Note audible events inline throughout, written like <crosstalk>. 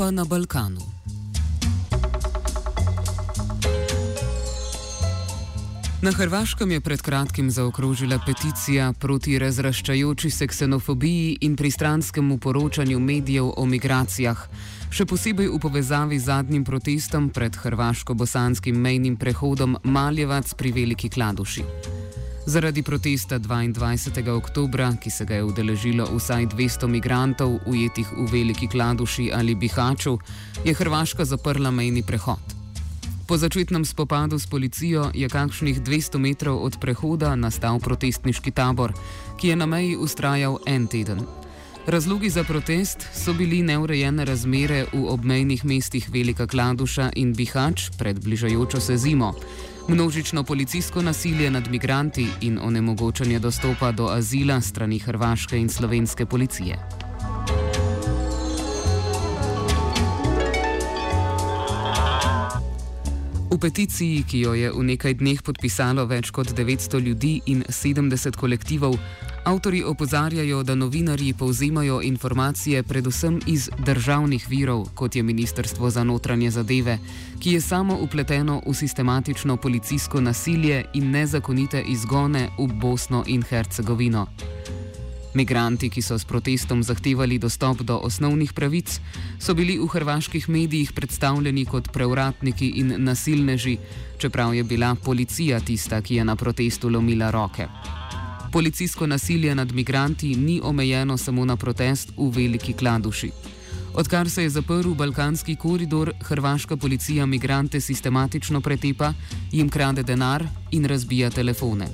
Evropa na Balkanu. Na Hrvaškem je pred kratkim zaokrožila peticija proti razraščajoči se ksenofobiji in pristranskemu poročanju medijev o migracijah, še posebej v povezavi z zadnjim protestom pred hrvaško-bosanskim mejnim prehodom Maljevac pri Veliki Kladuši. Zaradi protesta 22. oktobra, ki se ga je udeležilo vsaj 200 migrantov, ujetih v Veliki Kladuši ali Bihaču, je Hrvaška zaprla mejni prehod. Po začetnem spopadu s policijo je kakšnih 200 metrov od prehoda nastal protestniški tabor, ki je na meji ustrajal en teden. Razlogi za protest so bili neurejene razmere v obmejnih mestih Velika Kladuša in Bihač pred bližajočo se zimo. Množično policijsko nasilje nad migranti in onemogočanje dostopa do azila strani hrvaške in slovenske policije. V peticiji, ki jo je v nekaj dneh podpisalo več kot 900 ljudi in 70 kolektivov, Avtori opozarjajo, da novinarji povzemajo informacije predvsem iz državnih virov, kot je Ministrstvo za notranje zadeve, ki je samo upleteno v sistematično policijsko nasilje in nezakonite izgone v Bosno in Hercegovino. Migranti, ki so s protestom zahtevali dostop do osnovnih pravic, so bili v hrvaških medijih predstavljeni kot prevratniki in nasilneži, čeprav je bila policija tista, ki je na protestu lomila roke. Policijsko nasilje nad migranti ni omejeno samo na protest v Veliki Kladuši. Odkar se je zaprl balkanski koridor, hrvaška policija migrante sistematično pretepa, jim krade denar in razbija telefone.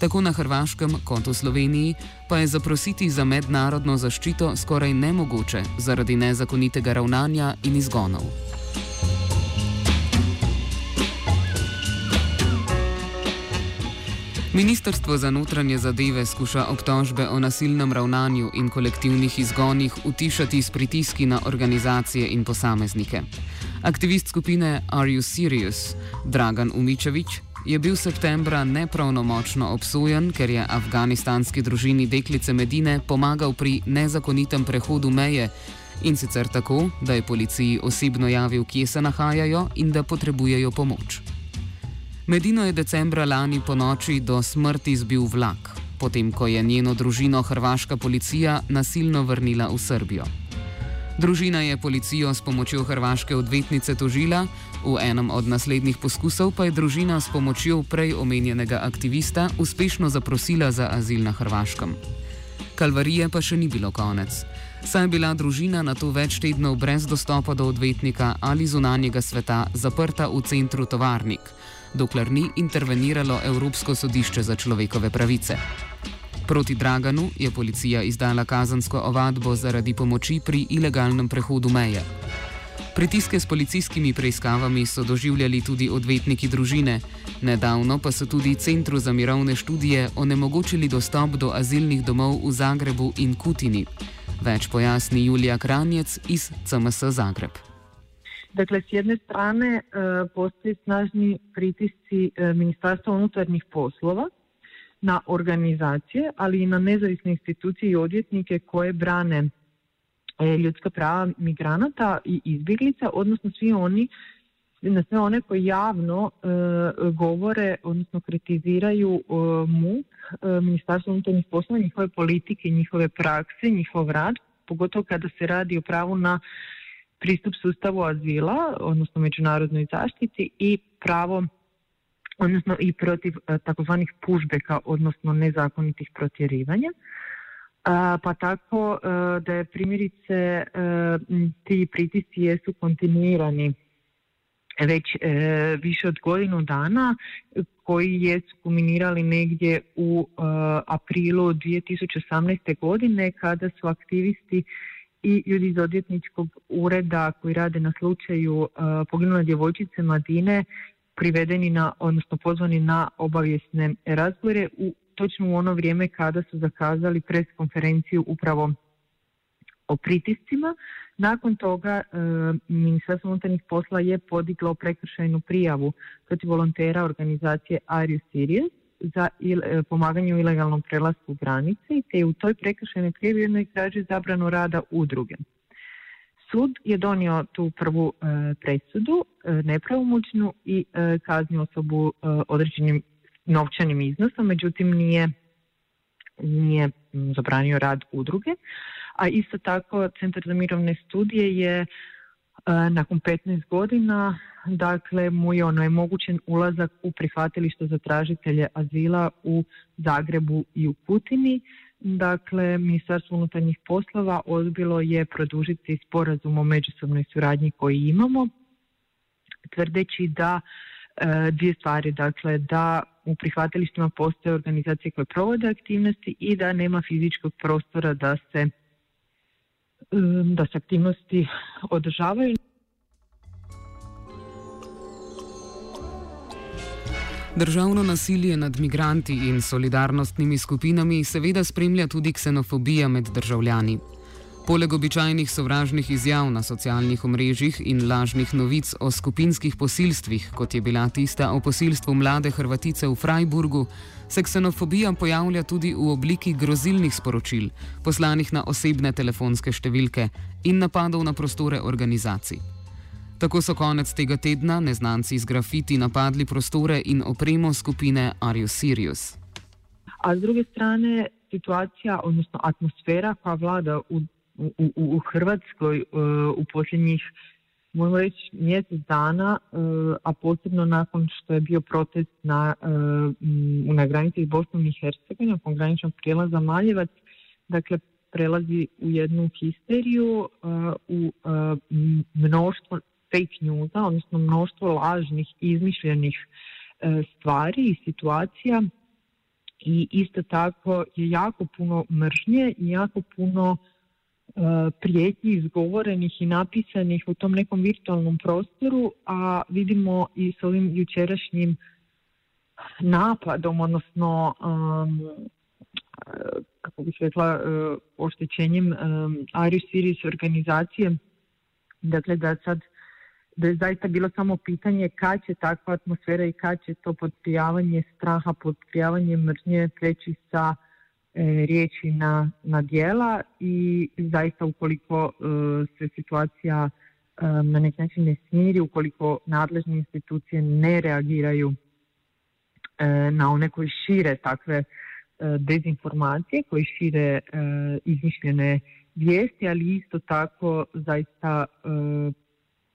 Tako na Hrvaškem kot v Sloveniji pa je zaprositi za mednarodno zaščito skoraj nemogoče zaradi nezakonitega ravnanja in izgonov. Ministrstvo za notranje zadeve skuša obtožbe o nasilnem ravnanju in kolektivnih izgonih utišati s pritiski na organizacije in posameznike. Aktivist skupine Are You Serious, Dragan Umičevič, je bil septembra nepravnomočno obsojen, ker je afganistanski družini deklice Medine pomagal pri nezakonitem prehodu meje in sicer tako, da je policiji osebno javil, kje se nahajajo in da potrebujejo pomoč. Medino je decembra lani po noči do smrti zbil vlak, potem ko je njeno družino hrvaška policija nasilno vrnila v Srbijo. Družina je policijo s pomočjo hrvaške odvetnice tožila, v enem od naslednjih poskusov pa je družina s pomočjo prej omenjenega aktivista uspešno zaprosila za azil na Hrvaškem. Kalvarije pa še ni bilo konec. Saj je bila družina na to več tednov brez dostopa do odvetnika ali zunanjega sveta zaprta v centru Tovarnik dokler ni interveniralo Evropsko sodišče za človekove pravice. Proti Draganu je policija izdala kazansko ovadbo zaradi pomoči pri ilegalnem prehodu meje. Pritiske s policijskimi preiskavami so doživljali tudi odvetniki družine, nedavno pa so tudi Centru za mirovne študije onemogočili dostop do azilnih domov v Zagrebu in Kutini. Več pojasni Julija Kranjec iz CMS Zagreb. Dakle, s jedne strane e, postoji snažni pritisci e, Ministarstva unutarnjih poslova na organizacije, ali i na nezavisne institucije i odvjetnike koje brane e, ljudska prava migranata i izbjeglica, odnosno svi oni na sve one koji javno govore, odnosno kritiziraju MUP, Ministarstvo unutarnjih poslova, njihove politike, njihove prakse, njihov rad, pogotovo kada se radi o pravu na pristup sustavu azila, odnosno međunarodnoj zaštiti i pravo odnosno i protiv e, takozvanih pushbacka, odnosno nezakonitih protjerivanja. Pa tako e, da je primjerice e, ti pritisci jesu kontinuirani već više od godinu dana koji jesu kulminirali negdje u aprilu 2018. godine kada su aktivisti i ljudi iz odvjetničkog ureda koji rade na slučaju uh, poginule djevojčice Madine privedeni na, odnosno pozvani na obavijesne razgovore u točno u ono vrijeme kada su zakazali pres konferenciju upravo o pritiscima. Nakon toga e, Ministarstvo unutarnjih posla je podiglo prekršajnu prijavu protiv volontera organizacije Are You Serious za il, e, pomaganje u ilegalnom prelasku granice te u toj prekršajnoj prijavi jednoj traži zabranu rada udruge. Sud je donio tu prvu presudu, nepravomoćnu i kaznio osobu određenim novčanim iznosom, međutim nije, nije zabranio rad udruge. A isto tako Centar za mirovne studije je nakon 15 godina dakle mu je ono mogućen ulazak u prihvatilište za tražitelje azila u Zagrebu i u Kutini. Dakle, Ministarstvo unutarnjih poslova odbilo je produžiti sporazum o međusobnoj suradnji koji imamo, tvrdeći da e, dvije stvari, dakle da u prihvatilištima postoje organizacije koje provode aktivnosti i da nema fizičkog prostora da se e, da se aktivnosti održavaju. Državno nasilje nad migranti in solidarnostnimi skupinami seveda spremlja tudi ksenofobija med državljani. Poleg običajnih sovražnih izjav na socialnih omrežjih in lažnih novic o skupinskih posilstvih, kot je bila tista o posilstvu mlade Hrvatice v Freiburgu, se ksenofobija pojavlja tudi v obliki grozilnih sporočil, poslanih na osebne telefonske številke in napadov na prostore organizacij. Tako so konec tega tedna neznanci z grafiti napadli prostore in opremo skupine Arius Sirius. A z druge strane, situacija, odnosno atmosfera, koja vlada u, u, u Hrvatskoj uh, u posljednjih, možemo reći, mjesec dana, uh, a posebno nakon što je bio protest na, uh, na granici s Bosnom i Hercegovinom, nakon graničnog prijelaza Maljevac, dakle, prelazi u jednu histeriju, u mnoštvo fake newsa, odnosno mnoštvo lažnih izmišljenih e, stvari i situacija. I isto tako je jako puno mržnje i jako puno e, prijetnji izgovorenih i napisanih u tom nekom virtualnom prostoru, a vidimo i s ovim jučerašnjim napadom, odnosno um, kako bih rekla, uh, oštećenjem um, Irish Series organizacije, dakle da sad da je zaista bilo samo pitanje kad će takva atmosfera i kad će to podprijavanje straha, podprijavanje mržnje preći sa e, riječi na, na dijela i zaista ukoliko e, se situacija e, na neki način ne smiri, ukoliko nadležne institucije ne reagiraju e, na one koji šire takve dezinformacije, koji šire izmišljene vijesti, ali isto tako zaista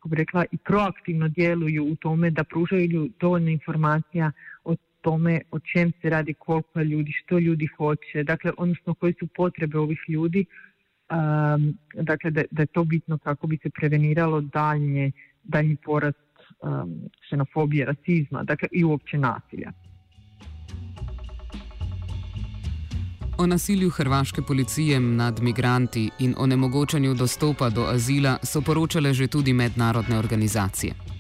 kako bi rekla, i proaktivno djeluju u tome da pružaju dovoljno informacija tome o čem se radi, koliko je ljudi, što ljudi hoće, dakle, odnosno koje su potrebe ovih ljudi, um, dakle, da, da je to bitno kako bi se preveniralo daljnje, daljnji porast um, ksenofobije, rasizma, dakle, i uopće nasilja. O nasilju hrvaške policije nad migranti in onemogočanju dostopa do azila so poročale že tudi mednarodne organizacije.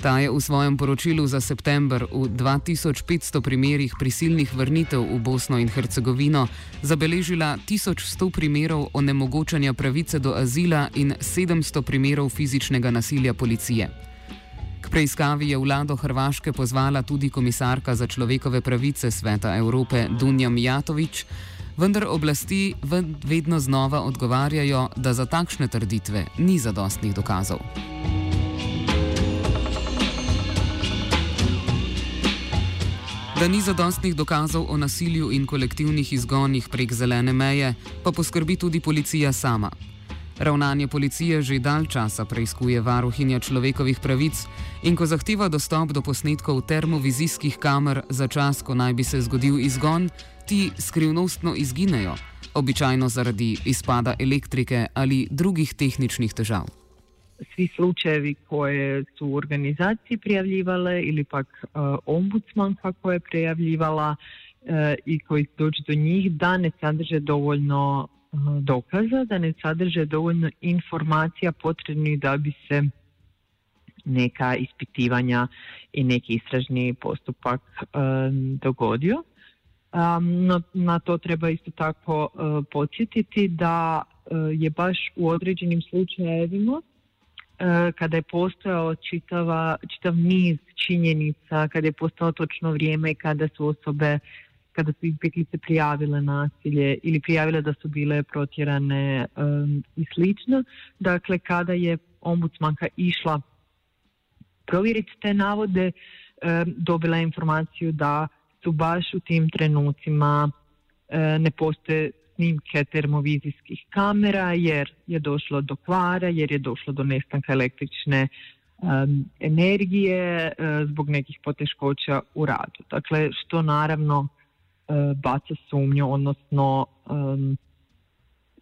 Ta je v svojem poročilu za september v 2500 primerih prisilnih vrnitev v Bosno in Hercegovino zabeležila 1100 primerov onemogočanja pravice do azila in 700 primerov fizičnega nasilja policije preiskavi je vlado Hrvaške pozvala tudi komisarka za človekove pravice Sveta Evrope Dunja Mijatovič, vendar oblasti vedno znova odgovarjajo, da za takšne trditve ni zadostnih dokazov. Da ni zadostnih dokazov o nasilju in kolektivnih izgonih prek zelene meje, pa poskrbi tudi policija sama. Ravnanje policije že dalj časa preizkuje varuhinja človekovih pravic in ko zahteva dostop do posnetkov termovizijskih kamer za čas, ko naj bi se zgodil izgon, ti skrivnostno izginejo, običajno zaradi izpada elektrike ali drugih tehničnih težav. Svi slučajevi koje su u organizaciji prijavljivale ili pak uh, ombudsmanka koja je prijavljivala uh, i koji dođu do njih da ne sadrže dovoljno dokaza, da ne sadrže dovoljno informacija potrebnih da bi se neka ispitivanja i neki istražni postupak dogodio. Na to treba isto tako podsjetiti da je baš u određenim slučajevima kada je postojao čitava, čitav niz činjenica, kada je postao točno vrijeme kada su osobe kada su izbjeglice prijavile nasilje ili prijavile da su bile protjerane um, i slično. Dakle, kada je ombudsmanka išla provjeriti te navode, um, dobila informaciju da su baš u tim trenucima um, ne postoje snimke termovizijskih kamera jer je došlo do kvara, jer je došlo do nestanka električne um, energije uh, zbog nekih poteškoća u radu. Dakle, što naravno uh, baca sumnju, odnosno um,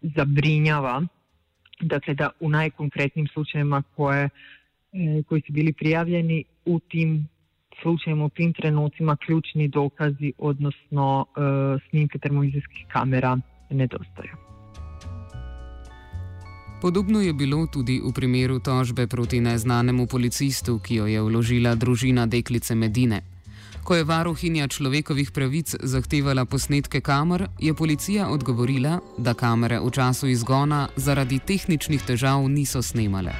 zabrinjava dakle da u najkonkretnijim slučajevima koje, e, koji su bili prijavljeni u tim slučajevima, u tim trenucima ključni dokazi, odnosno e, snimke termovizijskih kamera nedostaju. Podobno je bilo tudi v primeru tožbe proti neznanemu policistu, ki jo je vložila družina deklice Medine. Ko je varuhinja človekovih pravic zahtevala posnetke kamer, je policija odgovorila, da kamere v času izgona zaradi tehničnih težav niso snemale.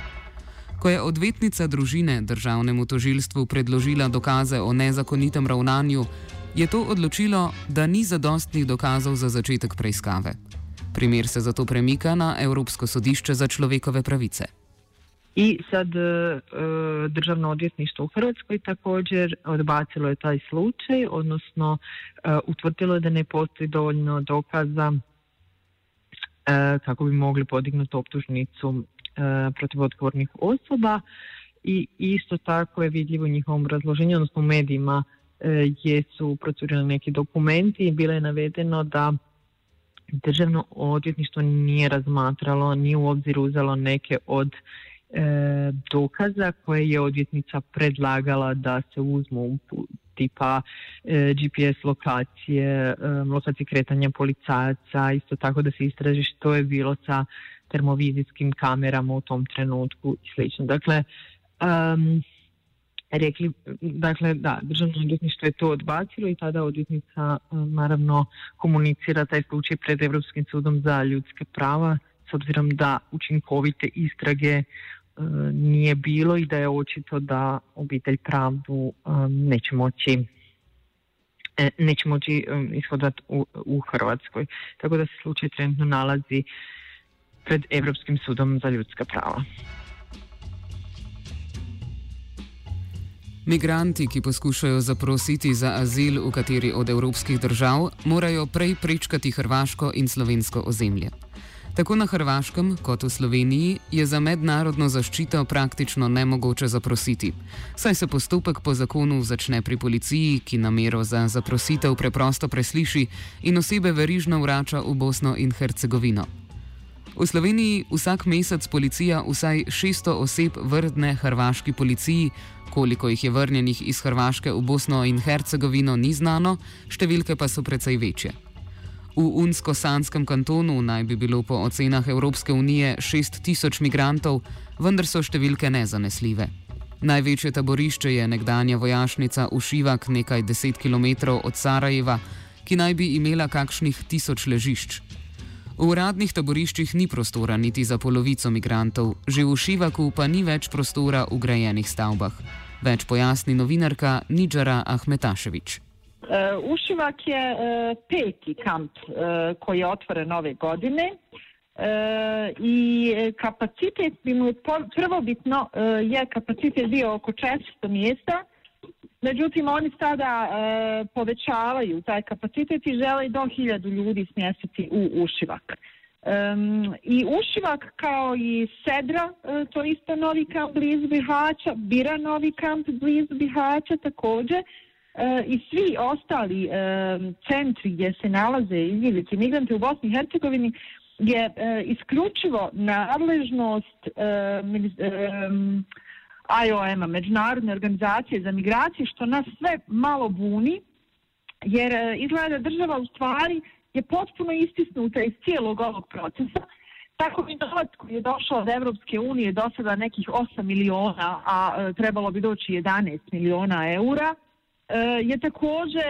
Ko je odvetnica družine državnemu tožilstvu predložila dokaze o nezakonitem ravnanju, je to odločilo, da ni zadostnih dokazov za začetek preiskave. Primer se zato premika na Evropsko sodišče za človekove pravice. I sad e, Državno odvjetništvo u Hrvatskoj također odbacilo je taj slučaj, odnosno e, utvrdilo je da ne postoji dovoljno dokaza e, kako bi mogli podignuti optužnicu e, protiv odgovornih osoba i isto tako je vidljivo u njihovom razloženju, odnosno u medijima gdje su procurili neki dokumenti i bilo je navedeno da državno odvjetništvo nije razmatralo, nije u obzir uzelo neke od e, dokaza koje je odvjetnica predlagala da se uzmu tipa e, GPS lokacije, e, lokacije kretanja policajaca, isto tako da se istraži što je bilo sa termovizijskim kamerama u tom trenutku i slično. Dakle, um, rekli, dakle da, državno odvjetništvo je to odbacilo i tada odvjetnica naravno komunicira taj slučaj pred Europskim sudom za ljudske prava s obzirom da učinkovite istrage nije bilo i da je očito da obitelj pravdu neće moći e, neće moći ishodati u, u Hrvatskoj. Tako da se slučaj trenutno nalazi pred Europskim sudom za ljudska prava. Migranti, ki poskušajo zaprositi za azil v kateri od evropskih držav, morajo prej prečkati hrvaško in slovensko ozemlje. Tako na Hrvaškem kot v Sloveniji je za mednarodno zaščito praktično nemogoče zaprositi, saj se postopek po zakonu začne pri policiji, ki namero za zaprositev preprosto presliši in osebe verižno vrača v Bosno in Hercegovino. V Sloveniji vsak mesec policija vsaj 600 oseb vrne hrvaški policiji, koliko jih je vrnjenih iz Hrvaške v Bosno in Hercegovino, ni znano, številke pa so precej večje. V Unsko-Sanskem kantonu naj bi bilo po ocenah Evropske unije 6000 migrantov, vendar so številke nezanesljive. Največje taborišče je nekdanja vojašnica Ušivak, nekaj deset km od Sarajeva, ki naj bi imela kakšnih tisoč ležišč. V uradnih taboriščih ni prostora niti za polovico migrantov, že v Šivaku pa ni več prostora v grajenih stavbah. Več pojasni novinarka Nidžara Ahmetaševič. Uh, Ušivak je uh, peti kamp uh, koji je otvoren ove godine i kapacitet bi mu prvobitno je kapacitet bio oko 400 mjesta, Međutim, oni sada e, povećavaju taj kapacitet i žele do hiljadu ljudi smjestiti u Ušivak. I Ušivak kao i Sedra, e, to isto novi kamp blizu Bihaća, Bira novi kamp blizu Bihaća također, e, i svi ostali centri gdje se nalaze izbjeglice migranti u Bosni i Hercegovini je isključivo nadležnost IOM-a, Međunarodne organizacije za migracije, što nas sve malo buni, jer e, izgleda da država u stvari je potpuno istisnuta iz cijelog ovog procesa. Tako bi novac koji je došao od Evropske unije do sada nekih 8 miliona, a e, trebalo bi doći 11 miliona eura, e, je također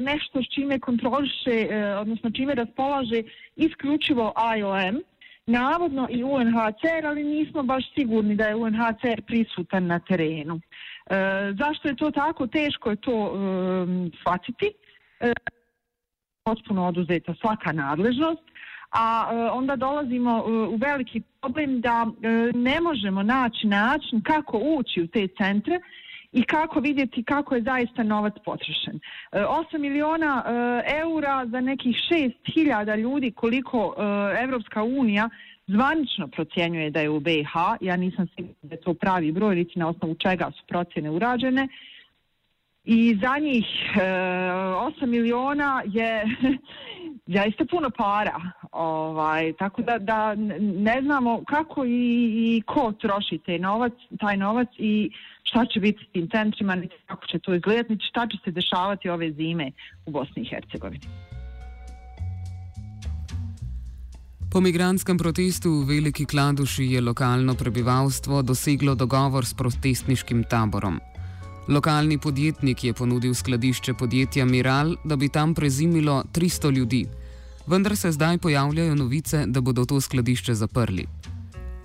nešto s čime kontroliše, odnosno čime raspolaže isključivo IOM, navodno i UNHCR, ali nismo baš sigurni da je UNHCR prisutan na terenu. E, zašto je to tako? Teško je to e, shvatiti. E, potpuno oduzeta svaka nadležnost, a onda dolazimo u veliki problem da ne možemo naći način kako ući u te centre i kako vidjeti kako je zaista novac potrošen. 8 miliona eura za nekih 6000 ljudi koliko Evropska unija zvanično procjenjuje da je u BiH, ja nisam sigurna da je to pravi broj, niti na osnovu čega su procjene urađene, i za njih e, 8 miliona je <laughs> zaista puno para. Ovaj, tako da, da ne znamo kako i, i ko troši taj novac, taj novac i šta će biti s tim centrima, niti kako će to izgledati, niti šta će se dešavati ove zime u Bosni i Hercegovini. Po migranskem protestu v Veliki Kladuši je lokalno prebivalstvo doseglo dogovor s protestniškim taborom. Lokalni podjetnik je ponudil skladišče podjetja Miral, da bi tam prezimilo 300 ljudi, vendar se zdaj pojavljajo novice, da bodo to skladišče zaprli.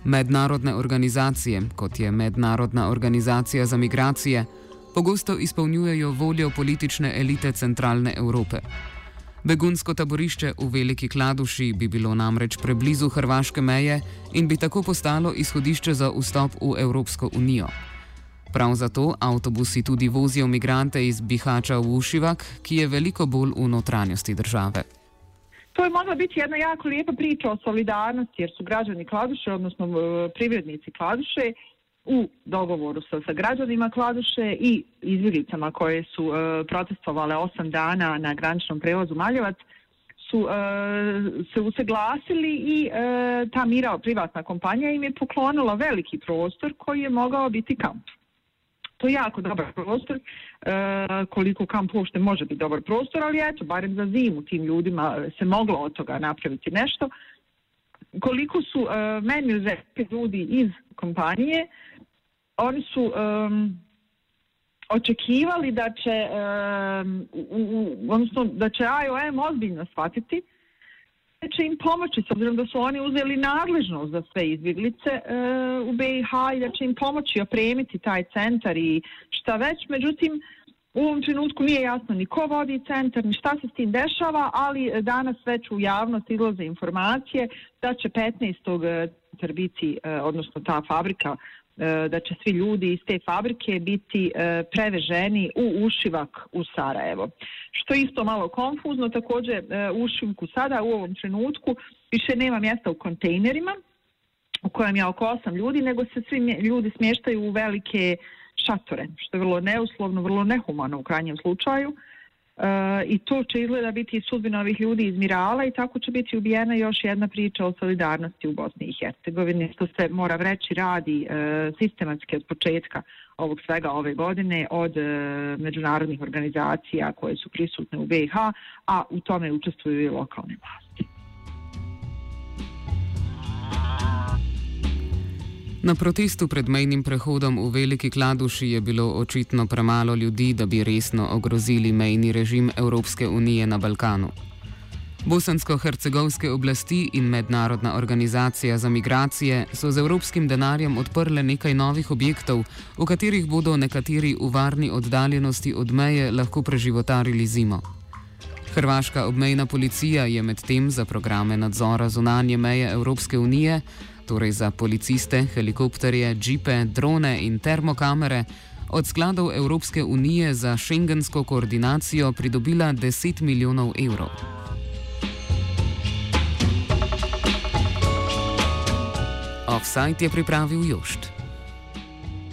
Mednarodne organizacije, kot je Mednarodna organizacija za migracije, pogosto izpolnjujejo voljo politične elite centralne Evrope. Begunsko taborišče v Veliki Kladuši bi bilo namreč preblizu hrvaške meje in bi tako postalo izhodišče za vstop v Evropsko unijo. Prav zato avtobusi tudi vozijo migrante iz Bihača v Ušivak, ki je veliko bolj v notranjosti države. To je mogla biti jedna jako lijepa priča o solidarnosti jer su građani Kladuše, odnosno privrednici Kladuše, u dogovoru sa, sa građanima Kladuše i izbjeglicama koje su uh, protestovale osam dana na graničnom prevozu Maljevac su uh, se usaglasili i ta Mira privatna kompanija im je poklonila veliki prostor koji je mogao biti kamp. To je jako dobar prostor, koliko kamp uopšte može biti dobar prostor, ali eto, barem za zimu tim ljudima se moglo od toga napraviti nešto. Koliko su meni uzeti ljudi iz kompanije, oni su um, očekivali da će, um, u, odnosno da će IOM ozbiljno shvatiti će im pomoći, s obzirom da su oni uzeli nadležnost za sve izbjeglice uh, u BiH i da će im pomoći opremiti taj centar i šta već. Međutim, u ovom trenutku nije jasno ni ko vodi centar, ni šta se s tim dešava, ali danas već u javnost izlaze informacije da će 15. centar biti, uh, odnosno ta fabrika E, da će svi ljudi iz te fabrike biti e, preveženi u ušivak u Sarajevo. Što je isto malo konfuzno, također e, u ušivku sada u ovom trenutku više nema mjesta u kontejnerima u kojem je oko osam ljudi, nego se svi ljudi smještaju u velike šatore, što je vrlo neuslovno, vrlo nehumano u krajnjem slučaju i to će izgleda biti sudbina ovih ljudi iz Mirala i tako će biti ubijena još jedna priča o solidarnosti u Bosni i Hercegovini, što se mora vreći radi e, sistematski od početka ovog svega ove godine od e, međunarodnih organizacija koje su prisutne u BiH, a u tome učestvuju i lokalne vlasti. Na protestu pred mejnim prehodom v Veliki Kladuši je bilo očitno premalo ljudi, da bi resno ogrozili mejni režim Evropske unije na Balkanu. Bosansko-hercegovske oblasti in Mednarodna organizacija za migracije so z evropskim denarjem odprle nekaj novih objektov, v katerih bodo nekateri v varni oddaljenosti od meje lahko preživotarili zimo. Hrvaška obmejna policija je medtem za programe nadzora zunanje meje Evropske unije torej za policiste, helikopterje, džipe, drone in termokamere, od skladov Evropske unije za šengensko koordinacijo pridobila 10 milijonov evrov. Offside je pripravil Jošt.